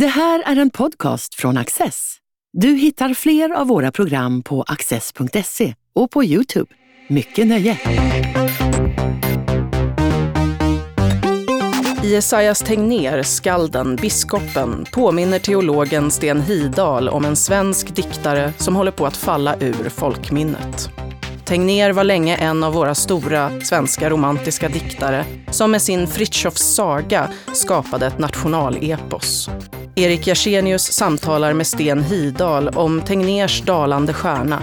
Det här är en podcast från Access. Du hittar fler av våra program på access.se och på Youtube. Mycket nöje! I Esaias Tegnér, skalden, biskopen, påminner teologen Sten Hidal om en svensk diktare som håller på att falla ur folkminnet. Tegnér var länge en av våra stora svenska romantiska diktare som med sin Fritjofs saga skapade ett nationalepos. Erik Jersenius samtalar med Sten Hidal om Tegnérs dalande stjärna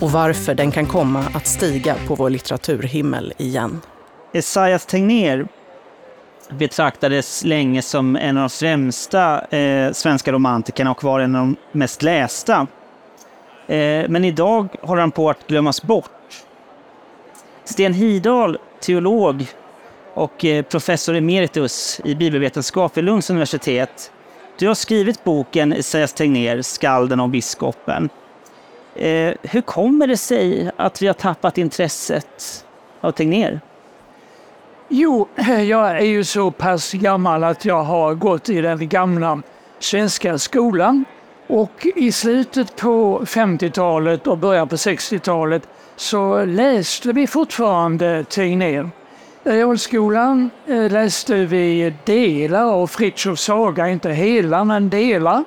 och varför den kan komma att stiga på vår litteraturhimmel igen. Esaias Tegnér betraktades länge som en av de främsta eh, svenska romantikerna och var en av de mest lästa. Eh, men idag håller han på att glömmas bort. Sten Hidal, teolog och eh, professor emeritus i bibelvetenskap vid Lunds universitet. Du har skrivit boken Esaias Tegnér, Skalden och biskopen. Eh, hur kommer det sig att vi har tappat intresset av Tegnér? Jo, eh, jag är ju så pass gammal att jag har gått i den gamla svenska skolan. Och i slutet på 50-talet och början på 60-talet så läste vi fortfarande Tegnér. Eh, I realskolan eh, läste vi delar av Fritjofs saga, inte hela men delar.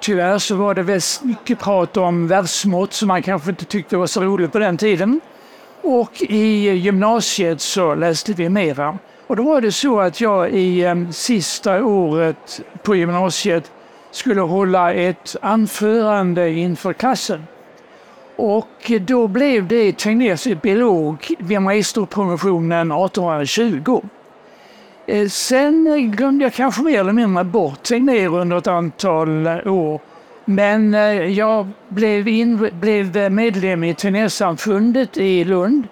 Tyvärr så var det väldigt mycket prat om versmått som man kanske inte tyckte var så roligt på den tiden. Och i gymnasiet så läste vi mera. Och då var det så att jag i ehm, sista året på gymnasiet skulle hålla ett anförande inför klassen. Och då blev det Tegnérs biolog vid magisterpromotionen 1820. Eh, sen glömde jag kanske mer eller mindre bort Tegnér under ett antal eh, år. Men eh, jag blev, in, blev medlem i Tegnérsamfundet i Lund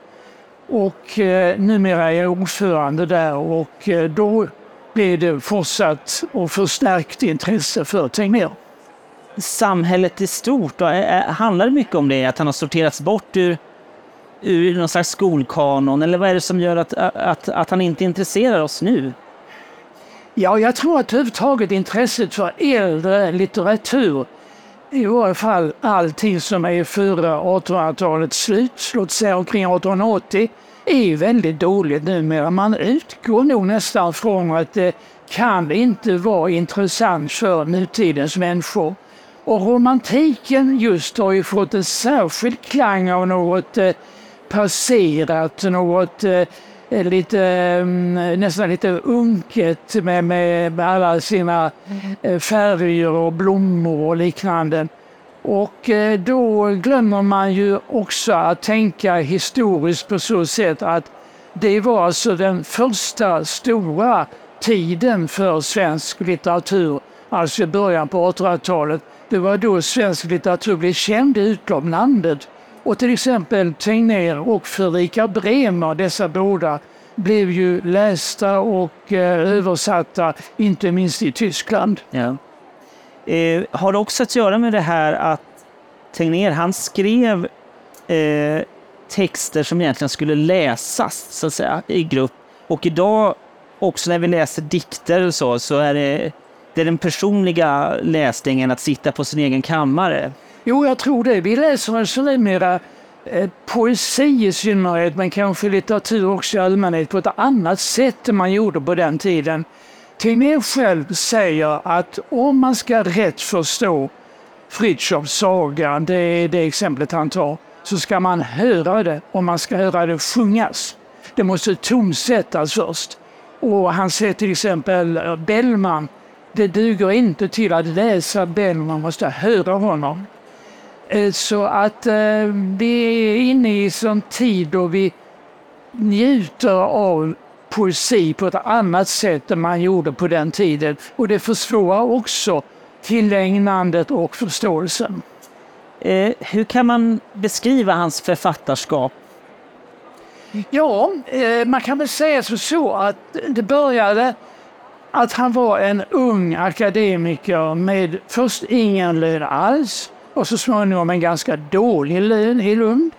och numera är jag ordförande där och då blev det fortsatt och förstärkt intresse för Tegnér samhället i stort? Då? Eh, eh, handlar det mycket om det, att han har sorterats bort ur, ur någon slags skolkanon? Eller vad är det som gör att, eh, att, att han inte intresserar oss nu? Ja, jag tror att överhuvudtaget intresset för äldre litteratur, i varje fall allting som är före 1800-talets slut, låt säga omkring 1880, är väldigt dåligt numera. Man utgår nog nästan från att det kan inte vara intressant för nutidens människor. Och romantiken just har ju fått en särskild klang av något eh, passerat, något eh, lite, mm, nästan lite unket med, med, alla sina eh, färger och blommor och liknande. Och eh, då glömmer man ju också att tänka historiskt på så sätt att det var alltså den första stora tiden för svensk litteratur, alltså i början på 1800-talet det var då svensk litteratur blev känd i utlandet. Och till exempel Tegnér och Fredrika Bremer, dessa båda, blev ju lästa och eh, översatta, inte minst i Tyskland. Ja. Eh, har det också att göra med det här att Tegnér, han skrev eh, texter som egentligen skulle läsas så att säga, i grupp. Och idag, också när vi läser dikter och så, så är det det är den personliga läsningen, att sitta på sin egen kammare. Jo, jag tror det. Vi läser alltså numera eh, poesi i synnerhet, men kanske litteratur också i allmänhet på ett annat sätt än man gjorde på den tiden. Tegnér själv säger att om man ska rätt förstå Fritjofs saga, det är det exemplet han tar, så ska man höra det och man ska höra det sjungas. Det måste tonsättas först. Och han säger till exempel eh, Bellman det duger inte till att läsa Ben, man måste höra honom. Eh, så att eh, vi är inne i en tid då vi njuter av poesi på ett annat sätt än man gjorde på den tiden. Och det försvårar också tillägnandet och förståelsen. Eh, hur kan man beskriva hans författarskap? Ja, eh, man kan väl säga så att det började att han var en ung akademiker med först ingen lön alls och så småningom en ganska dålig lön i Lund.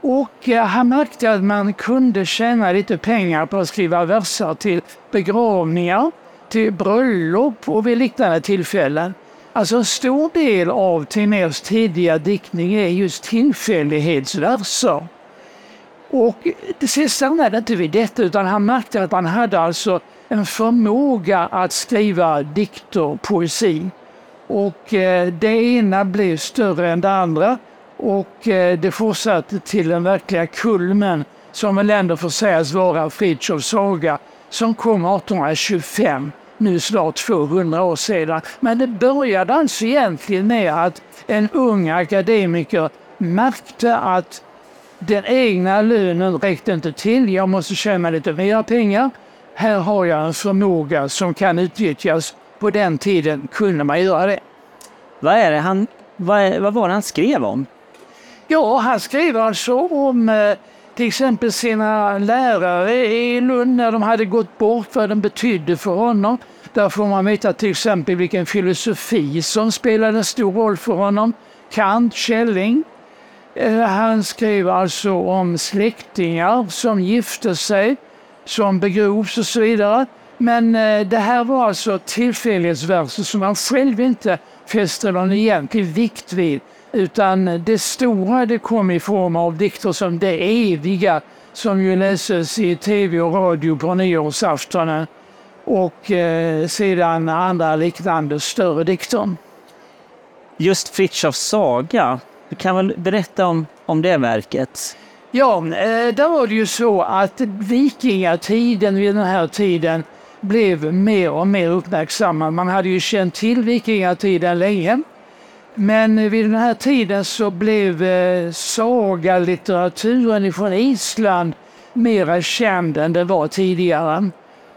Och eh, han märkte att man kunde tjäna lite pengar på att skriva verser till begravningar. till bröllop och vid liknande tillfällen. Alltså en stor del av Tegnérs tidiga diktning är just tillfällighetsverser. Och det sista stannade inte vid detta utan han märkte att han hade alltså en förmåga att skriva dikter, poesi. Och eh, det ena blev större än det andra och eh, det fortsatte till den verkliga kulmen som väl ändå får sägas vara Fritjofs saga som kom 1825, nu snart 200 år sedan. Men det började alltså egentligen med att en ung akademiker märkte att den egna lönen räckte inte till, jag måste tjäna lite mer pengar. Här har jag en förmåga som kan utnyttjas. På den tiden kunde man göra det. Vad, är det han, vad, är, vad var det han skrev om? Ja, han skrev alltså om eh, till exempel sina lärare i Lund när de hade gått bort, vad de betydde för honom. Där får man veta till exempel vilken filosofi som spelade en stor roll för honom. Kant, Schelling. Eh, han skrev alltså om släktingar som gifte sig, som begrovs och så vidare. Men eh, det här var alltså tillfällighetsverser som man själv inte fäste någon egentlig vikt vid. Utan det stora det kom i form av dikter som Det eviga som ju läses i tv och radio på nyårsaftonen och eh, sedan andra liknande större dikter. Just Fritjofs saga, du kan väl berätta om, om det verket? Ja, eh, där var det ju så att vikingatiden vid den här tiden blev mer och mer uppmärksammad. Man hade ju känt till vikingatiden länge. Men vid den här tiden så blev eh, sagalitteraturen från Island mera känd än den var tidigare.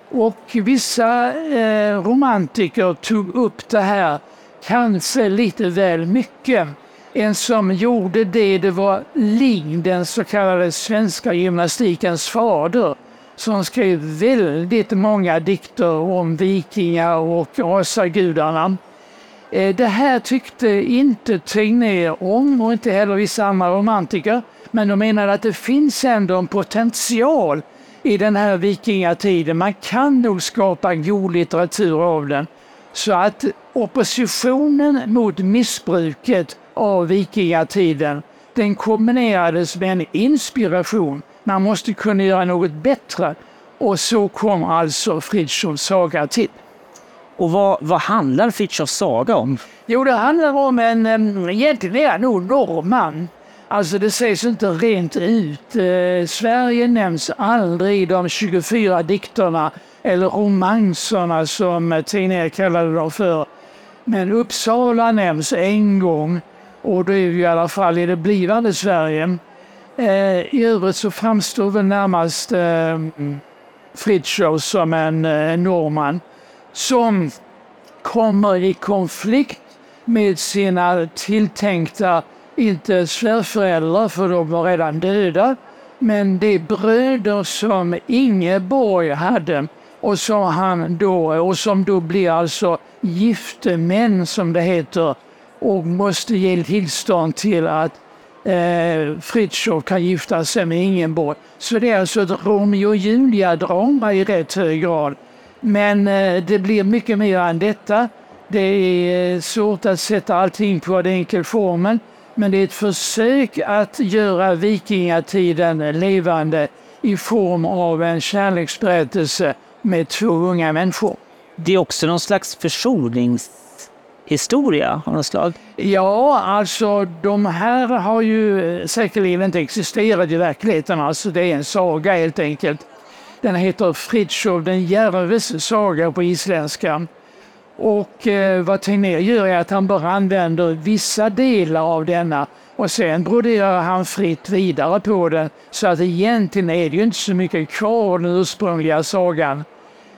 Och vissa eh, romantiker tog upp det här kanske lite väl mycket. En som gjorde det, det var Ling, den så kallade svenska gymnastikens fader, som skrev väldigt många dikter om vikingar och asagudarna. Eh, det här tyckte inte Tegnér om och inte heller vissa andra romantiker. Men de menade att det finns ändå en potential i den här vikingatiden. Man kan nog skapa god litteratur av den. Så att oppositionen mot missbruket av vikingatiden den kombinerades med en inspiration. Man måste kunna göra något bättre. Och så kom alltså Fritjofs saga till. Och vad, vad handlar Fritjofs saga om? Jo, det handlar om en, egentligen är han nog norrman. Alltså det sägs inte rent ut. Eh, Sverige nämns aldrig i de 24 dikterna eller romanserna som Tegnér kallade dem för. Men Uppsala nämns en gång och då är vi i alla fall i det blivande Sverige. Eh, I övrigt så framstår väl närmast eh, Fritiof som en eh, norrman som kommer i konflikt med sina tilltänkta, inte svärföräldrar för de var redan döda, men de bröder som Ingeborg hade och som han då, och som då blir alltså giftemän som det heter och måste ge tillstånd till att eh, Fritiof kan gifta sig med Ingeborg. Så det är alltså ett Romeo och Julia-drama i rätt hög grad. Men eh, det blir mycket mer än detta. Det är eh, svårt att sätta allting på den enkel formen. Men det är ett försök att göra vikingatiden levande i form av en kärleksberättelse med två unga människor. Det är också någon slags försonings historia av något slag? Ja, alltså de här har ju eh, säkerligen inte existerat i verkligheten. Alltså det är en saga helt enkelt. Den heter Fritiof den djärves saga på isländska. Och eh, vad Tegnér gör är att han bara använder vissa delar av denna och sen broderar han fritt vidare på den. Så att egentligen är det ju inte så mycket kvar av den ursprungliga sagan.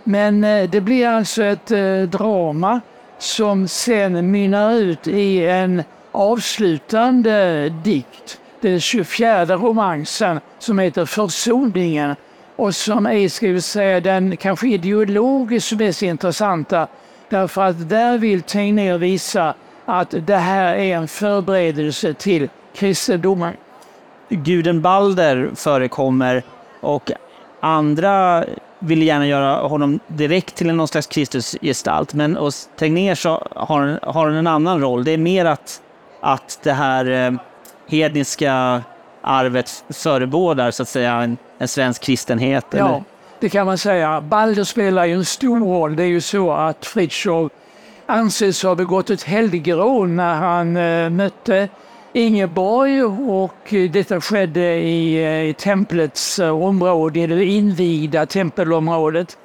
Men eh, det blir alltså ett eh, drama som sen mynnar ut i en avslutande dikt. Den 24 romansen som heter Försoningen och som är, ska vi säga, den kanske ideologiskt mest intressanta. Därför att där vill Tegnér visa att det här är en förberedelse till kristendomen. Guden Balder förekommer och andra vill gärna göra honom direkt till någon slags Kristusgestalt. Men hos Tegnér så har, har han en annan roll. Det är mer att, att det här eh, hedniska arvet förebådar så att säga en, en svensk kristenhet. Ja, eller? det kan man säga. Balder spelar ju en stor roll. Det är ju så att Fritiof anses ha begått ett helgerån när han eh, mötte Ingeborg och detta skedde i, eh, i templets eh, område, i det invigda tempelområdet.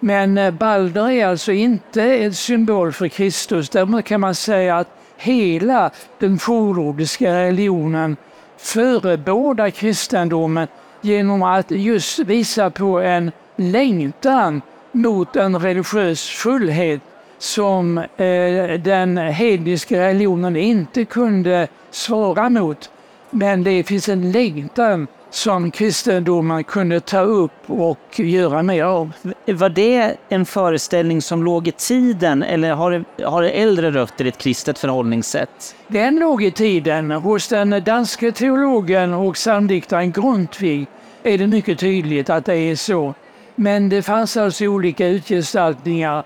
Men eh, Balder är alltså inte en symbol för Kristus. Däremot kan man säga att hela den fornordiska religionen förebådar kristendomen genom att just visa på en längtan mot en religiös fullhet som eh, den hedniska religionen inte kunde svara mot. Men det finns en längtan som kristendomen kunde ta upp och göra mer av. Var det en föreställning som låg i tiden eller har det, har det äldre rötter i ett kristet förhållningssätt? Den låg i tiden. Hos den danske teologen och psalmdiktaren Grundtvig är det mycket tydligt att det är så. Men det fanns alltså olika utgestaltningar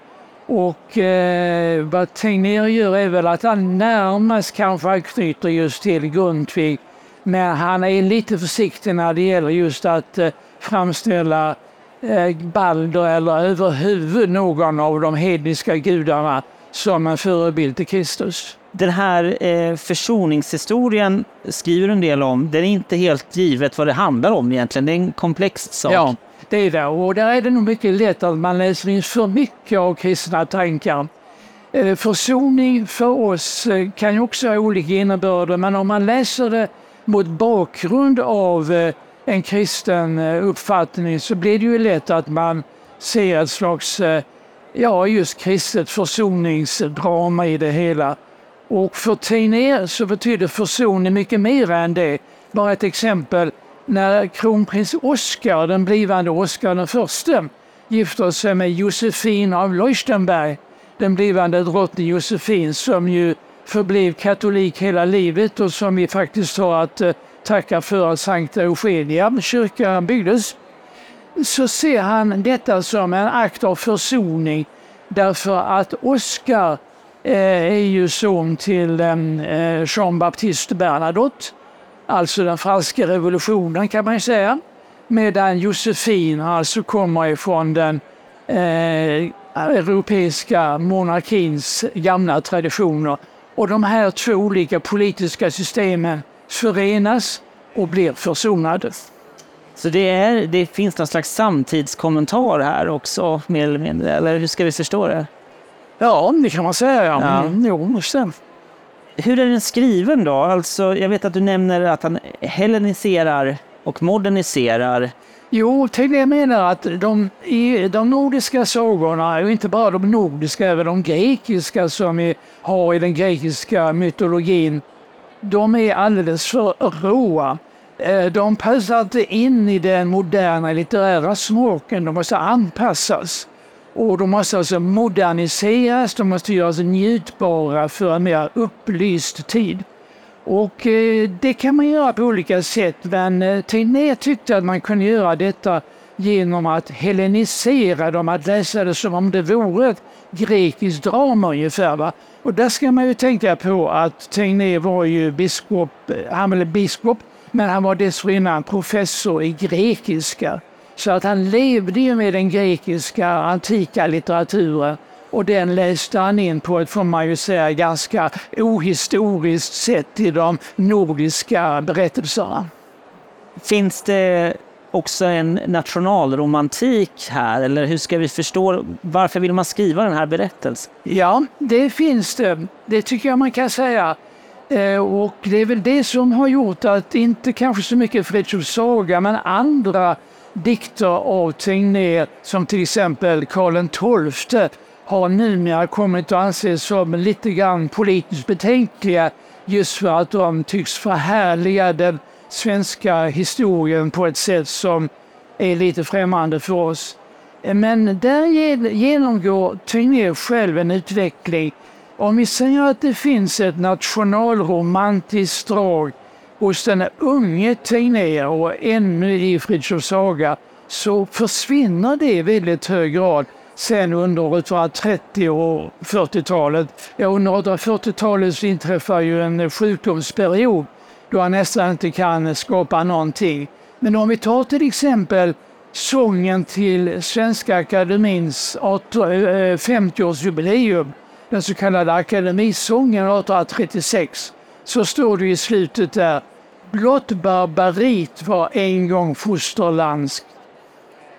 och eh, vad Tegnér gör är väl att han närmast kanske anknyter just till Grundtvig. Men han är lite försiktig när det gäller just att eh, framställa eh, Balder eller överhuvud någon av de hedniska gudarna som en förebild till Kristus. Den här eh, försoningshistorien skriver en del om. Det är inte helt givet vad det handlar om egentligen. Det är en komplex sak. Ja, det är det. Och där är det nog mycket lätt att man läser in för mycket av kristna tankar. Eh, försoning för oss eh, kan ju också ha olika innebörder, men om man läser det mot bakgrund av eh, en kristen uppfattning så blir det ju lätt att man ser ett slags, ja just kristet försoningsdrama i det hela. Och för Tegnér så betyder försoning mycket mer än det. Bara ett exempel när kronprins Oscar, den blivande Oscar den förste, gifter sig med Josefin av Leuchtenberg, den blivande drottning Josefin som ju förblev katolik hela livet och som vi faktiskt har att eh, tacka för att Sankta Eugenia kyrka byggdes, så ser han detta som en akt av försoning därför att Oscar eh, är ju son till eh, eh Jean Baptiste Bernadotte alltså den franska revolutionen kan man säga. Medan Josefin alltså kommer ifrån den eh, europeiska monarkins gamla traditioner. Och de här två olika politiska systemen förenas och blir försonade. Så det, är, det finns någon slags samtidskommentar här också, mer eller mindre? Eller hur ska vi förstå det? Ja, det kan man säga. Ja. Ja. Mm, jo, stämmer. Hur är den skriven då? Alltså, jag vet att du nämner att han helleniserar och moderniserar. Jo, Tegnér menar att de, i de nordiska sagorna, och inte bara de nordiska, även de grekiska som vi har i den grekiska mytologin, de är alldeles för råa. Eh, de passar inte in i den moderna litterära smaken, de måste anpassas. Och de måste alltså moderniseras, de måste göras njutbara för en mer upplyst tid. Och eh, det kan man göra på olika sätt, men eh, Tegnér tyckte att man kunde göra detta genom att hellenisera dem, att läsa det som om det vore ett grekiskt drama ungefär. Va? Och där ska man ju tänka på att Tegnér var ju biskop, eh, han blev biskop, men han var dessförinnan professor i grekiska. Så att han levde ju med den grekiska antika litteraturen och den läste han in på ett, får man ju säga, ganska ohistoriskt sätt i de nordiska berättelserna. Finns det också en nationalromantik här? Eller hur ska vi förstå, varför vill man skriva den här berättelsen? Ja, det finns det. Det tycker jag man kan säga. Eh, Och det är väl det som har gjort att inte kanske så mycket Fritiof Saga, men andra dikter av Tegnér, som till exempel Karl XII, har numera kommit att anses som lite grann politiskt betänkliga just för att de tycks förhärliga den svenska historien på ett sätt som är lite främmande för oss. Men där genomgår Tegnér själv en utveckling. Om vi säger att det finns ett nationalromantiskt drag hos den unge Tegnér och ännu i Fritiof Saga så försvinner det i väldigt hög grad sen under 1930 och 40-talet. Ja, under 1940-talet så inträffar ju en sjukdomsperiod då han nästan inte kan skapa någonting. Men om vi tar till exempel sången till Svenska Akademins 50-årsjubileum, eh, den så kallade Akademisången 1836, så står det i slutet där Blott barbarit var en gång fosterlandsk.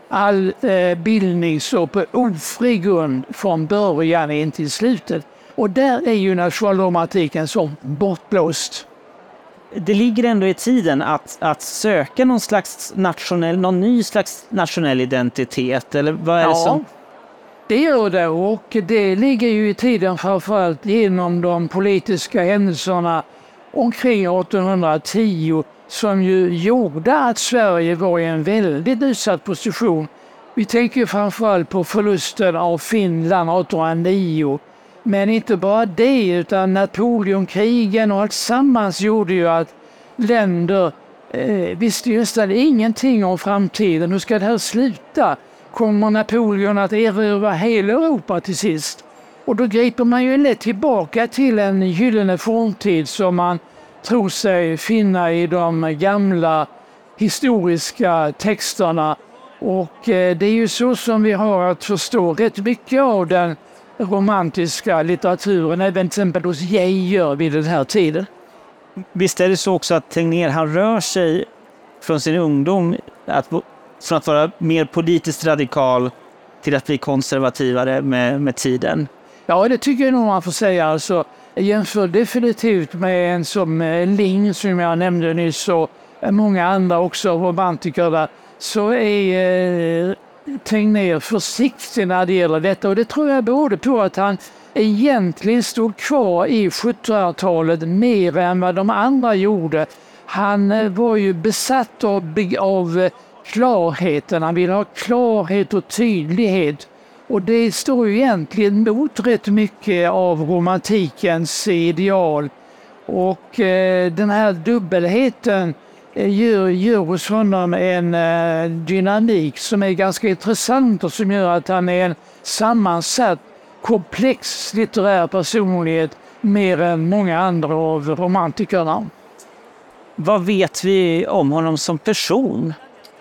All eh, bildning står på ofri grund från början in till slutet. Och där är ju nationalromantiken som bortblåst det ligger ändå i tiden att, att söka någon slags nationell, någon ny slags nationell identitet, eller vad är ja, det som... det gör det och det ligger ju i tiden framförallt genom de politiska händelserna omkring 1810 som ju gjorde att Sverige var i en väldigt utsatt position. Vi tänker framförallt på förlusten av Finland 1809 men inte bara det, utan Napoleonkrigen och alltsammans gjorde ju att länder eh, visste nästan ingenting om framtiden. Hur ska det här sluta? Kommer Napoleon att erövra hela Europa till sist? Och då griper man ju lätt tillbaka till en gyllene forntid som man tror sig finna i de gamla historiska texterna. Och eh, det är ju så som vi har att förstå rätt mycket av den romantiska litteraturen, även till exempel hos Geijer vid den här tiden. Visst är det så också att Tegnér han rör sig från sin ungdom att, från att vara mer politiskt radikal till att bli konservativare med, med tiden? Ja, det tycker jag nog man får säga. Alltså, jämför definitivt med en som eh, Ling som jag nämnde nyss och eh, många andra också romantiker där, så är eh, Tegnér försiktig när det gäller detta och det tror jag berodde på att han egentligen stod kvar i 1700-talet mer än vad de andra gjorde. Han eh, var ju besatt av, av klarheten, han ville ha klarhet och tydlighet. Och det står ju egentligen mot rätt mycket av romantikens ideal. Och eh, den här dubbelheten eh, gör, gör hos honom en eh, dynamik som är ganska intressant och som gör att han är en sammansatt, komplex litterär personlighet mer än många andra av romantikerna. Vad vet vi om honom som person?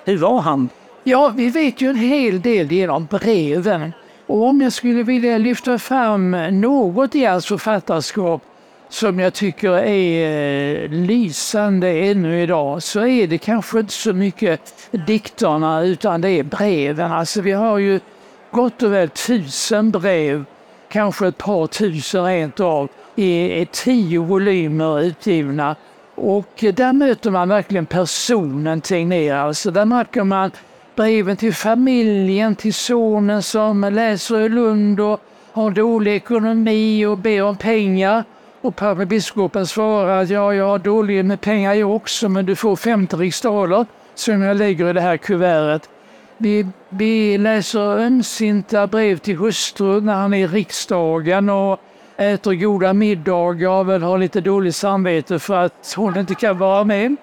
Hur var han? Ja, vi vet ju en hel del genom breven. Och om jag skulle vilja lyfta fram något i hans författarskap som jag tycker är eh, lysande ännu idag så är det kanske inte så mycket dikterna utan det är breven. Alltså vi har ju gott och väl tusen brev, kanske ett par tusen rent av, i tio volymer utgivna. Och eh, där möter man verkligen personen Tegnér. Alltså där märker man breven till familjen, till sonen som läser i Lund och har dålig ekonomi och ber om pengar. Och biskopen svarar att ja, jag har dåligt med pengar jag också, men du får 50 riksdaler som jag lägger i det här kuvertet. Vi, vi läser ömsinta brev till hustrun när han är i riksdagen och äter goda middagar och väl har lite dåligt samvete för att hon inte kan vara med.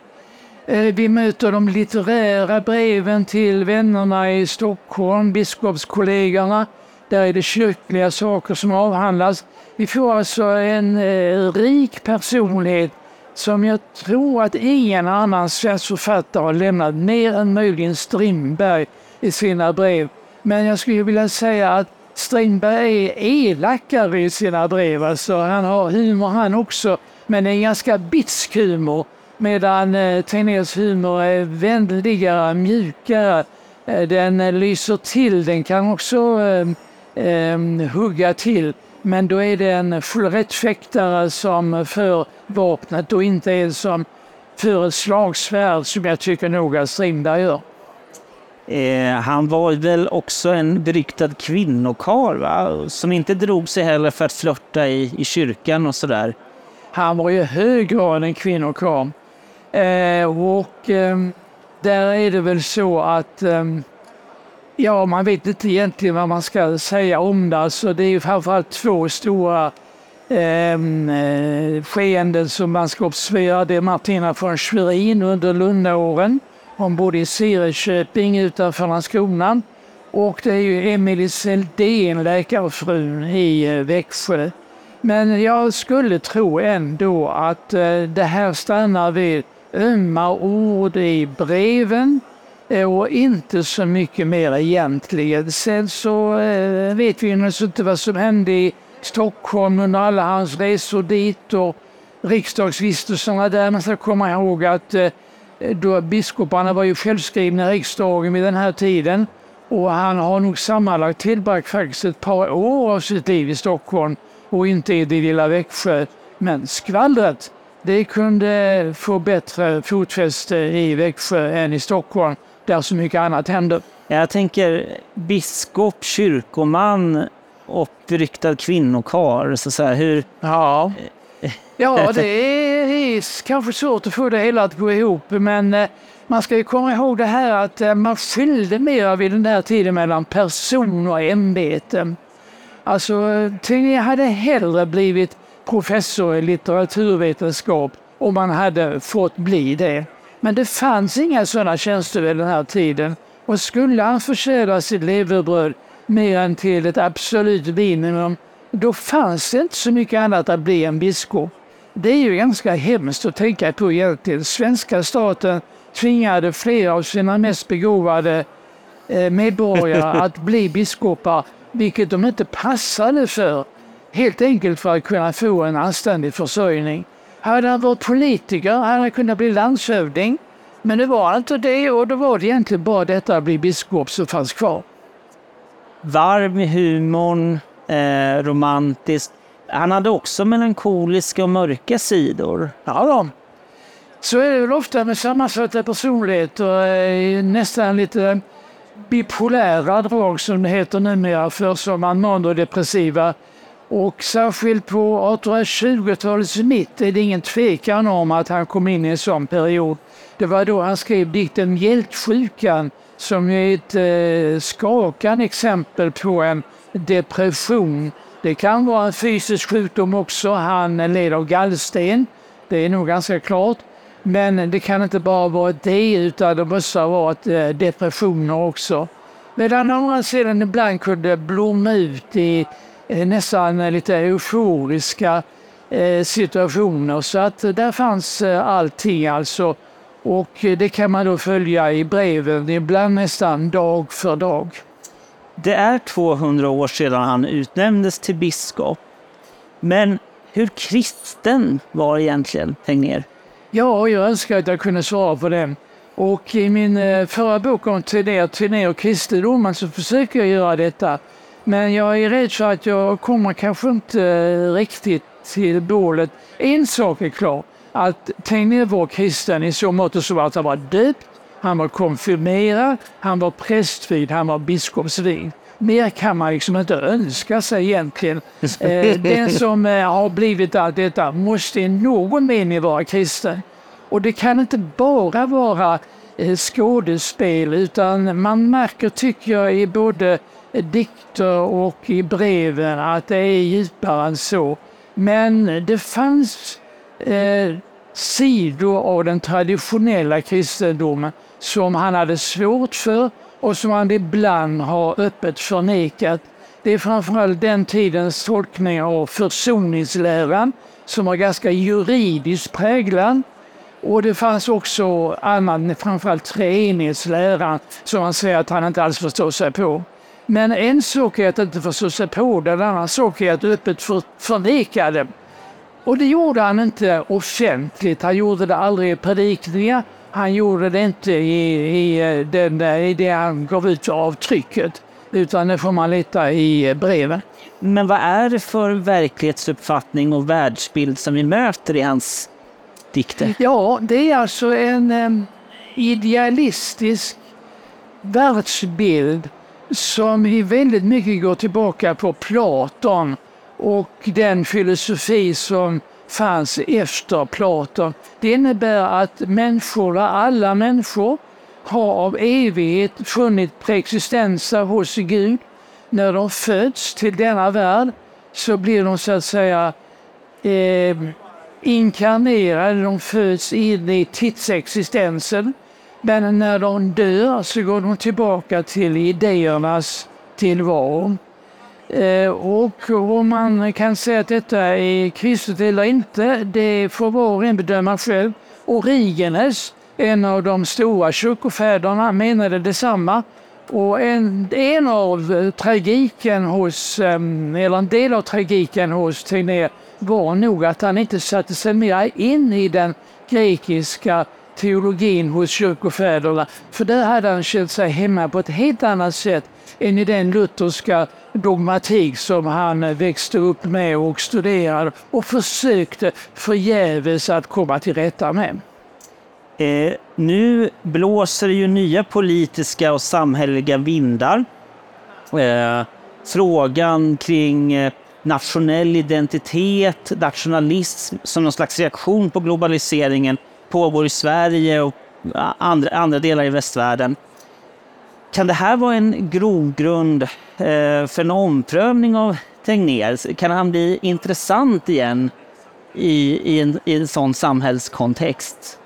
Eh, vi möter de litterära breven till vännerna i Stockholm, biskopskollegorna. Där är det kyrkliga saker som avhandlas. Vi får alltså en eh, rik personlighet som jag tror att ingen annan svensk författare har lämnat mer än möjligen Strindberg i sina brev. Men jag skulle vilja säga att Strindberg är elakare i sina brev. Alltså, han har humor han också, men en ganska bitsk humor. Medan eh, Tegnérs humor är vänligare, mjukare. Eh, den lyser till, den kan också eh, eh, hugga till. Men då är det en rättfäktare som för vapnet och inte en som för ett slagsvärd som jag tycker nog att Strindberg gör. Eh, han var väl också en beryktad kvinnokarl, va? som inte drog sig heller för att flörta i, i kyrkan och sådär. Han var ju hög grad en kvinnokarl. Eh, och eh, där är det väl så att ehm, Ja, man vet inte egentligen vad man ska säga om det. Alltså, det är ju framförallt två stora ehm, eh, skeenden som man ska observera. Det är Martina von Schwerin under Lundaåren Hon bodde i Sireköping utanför Landskrona. Och det är ju Emelie Seldén, läkarfrun i eh, Växjö. Men jag skulle tro ändå att eh, det här stannar vid ömma ord i breven eh, och inte så mycket mer egentligen. Sen så eh, vet vi ju inte vad som hände i Stockholm under alla hans resor dit och riksdagsvistelserna där. Man ska komma ihåg att eh, då biskoparna var ju självskrivna i riksdagen vid den här tiden och han har nog sammanlagt tillbragt faktiskt ett par år av sitt liv i Stockholm och inte i det lilla Växjö. Men skvallret, det kunde få bättre fotfäste i Växjö än i Stockholm där så mycket annat händer. Jag tänker biskop, kyrkoman och beryktad kvinnokar. Så så här, hur... Ja. ja, det är kanske svårt att få det hela att gå ihop men eh, man ska ju komma ihåg det här att eh, man skilde mer vid den där tiden mellan person och ämbete. Alltså, Tegnér hade hellre blivit professor i litteraturvetenskap om man hade fått bli det. Men det fanns inga sådana tjänster vid den här tiden. Och skulle han förtjäna sitt levebröd mer än till ett absolut minimum, då fanns det inte så mycket annat att bli än biskop. Det är ju ganska hemskt att tänka på egentligen. Svenska staten tvingade flera av sina mest begåvade eh, medborgare att bli biskopar, vilket de inte passade för. Helt enkelt för att kunna få en anständig försörjning. Hade han varit politiker hade han kunnat bli landshövding. Men det var inte det och då var det egentligen bara detta att bli biskop som fanns kvar. Varm i humorn, eh, romantisk. Han hade också melankoliska och mörka sidor. Ja, då. Så är det väl ofta med sammansatta personligheter, eh, nästan lite bipolära drag som det heter numera för som manodepressiva. Och särskilt på 1820-talets mitt är det ingen tvekan om att han kom in i en sån period. Det var då han skrev dikten Mjältsjukan som är ett eh, skakande exempel på en depression. Det kan vara en fysisk sjukdom också. Han led av gallsten. Det är nog ganska klart. Men det kan inte bara vara det utan det måste ha varit eh, depressioner också. Medan andra sidan ibland kunde blomma ut i nästan lite euforiska eh, situationer. Så att där fanns allting alltså. Och det kan man då följa i breven, ibland nästan dag för dag. Det är 200 år sedan han utnämndes till biskop. Men hur kristen var egentligen Tegnér? Ja, jag önskar att jag kunde svara på det. Och i min eh, förra bok om Tegnér, Tegnér och kristendomen så försöker jag göra detta. Men jag är rädd för att jag kommer kanske inte eh, riktigt till målet. En sak är klar, att Tegnér var kristen i så mått så att han var döpt, han var konfirmerad, han var prästvigd, han var biskopsvigd. Mer kan man liksom inte önska sig egentligen. Eh, den som eh, har blivit allt detta måste i någon mening vara kristen. Och det kan inte bara vara skådespel utan man märker, tycker jag, i både dikter och i breven att det är djupare än så. Men det fanns eh, sidor av den traditionella kristendomen som han hade svårt för och som han ibland har öppet förnekat. Det är framförallt den tidens tolkning av försoningsläran som var ganska juridiskt präglad. Och det fanns också annan, framförallt treenighetsläran som han säger att han inte alls förstår sig på. Men en sak är att inte förstå sig på det, en annan sak är att öppet för, förneka det. Och det gjorde han inte offentligt, han gjorde det aldrig i predikningar, han gjorde det inte i, i, den, i det han gav ut av trycket, utan det får man leta i breven. Men vad är det för verklighetsuppfattning och världsbild som vi möter i hans dikter? Ja, det är alltså en um, idealistisk världsbild som i väldigt mycket går tillbaka på Platon och den filosofi som fanns efter Platon. Det innebär att människor, alla människor, har av evighet funnit preexistenser hos Gud. När de föds till denna värld så blir de så att säga eh, inkarnerade, de föds in i tidsexistensen. Men när de dör så går de tillbaka till idéernas tillvaro. Eh, och om man kan säga att detta är kristet eller inte, det får var och en bedöma själv. Origenes, en av de stora kyrkofäderna, menade detsamma. Och en, en av tragiken hos, eller en del av tragiken hos Tegnér var nog att han inte satte sig mer in i den grekiska teologin hos kyrkofäderna. För där hade han känt sig hemma på ett helt annat sätt än i den lutherska dogmatik som han växte upp med och studerade och försökte förgäves att komma till rätta med. Eh, nu blåser det ju nya politiska och samhälleliga vindar. Eh, frågan kring eh, nationell identitet, nationalism som någon slags reaktion på globaliseringen pågår i Sverige och andra, andra delar i västvärlden. Kan det här vara en grogrund eh, för en omprövning av Tegnér? Kan han bli intressant igen i, i, en, i en sån samhällskontext?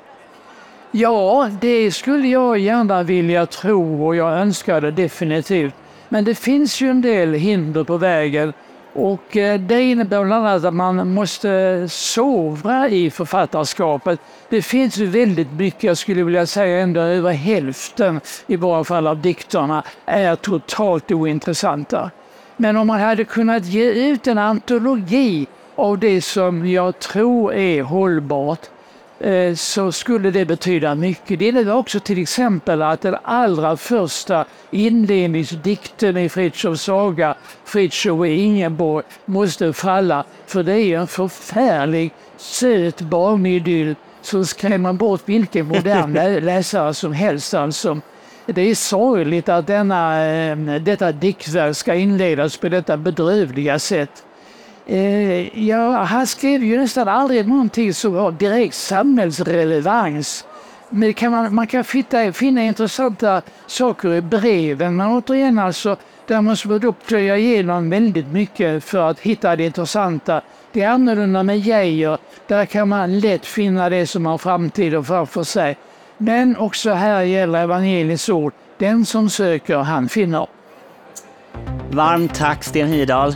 Ja, det skulle jag gärna vilja tro och jag önskar det definitivt. Men det finns ju en del hinder på vägen och eh, det innebär bland annat att man måste sovra i författarskapet. Det finns ju väldigt mycket, jag skulle vilja säga ändå över hälften i varje fall av dikterna är totalt ointressanta. Men om man hade kunnat ge ut en antologi av det som jag tror är hållbart så skulle det betyda mycket. Det innebär också till exempel att den allra första inledningsdikten i Fritjofs saga, Fritjof och Ingeborg, måste falla. För det är en förfärlig söt barnidyll som skrämmer bort vilken modern läsare som helst. Alltså. Det är sorgligt att denna, eh, detta diktverk ska inledas på detta bedrövliga sätt. Eh, ja, han skrev ju nästan aldrig någonting som har direkt samhällsrelevans. Men kan man, man kan fitta, finna intressanta saker i breven, men återigen alltså, där måste man då plöja igenom väldigt mycket för att hitta det intressanta. Det är annorlunda med Geijer, där kan man lätt finna det som har framtiden framför sig. Men också här gäller evangeliets ord, den som söker han finner. Varmt tack Sten Hirdal.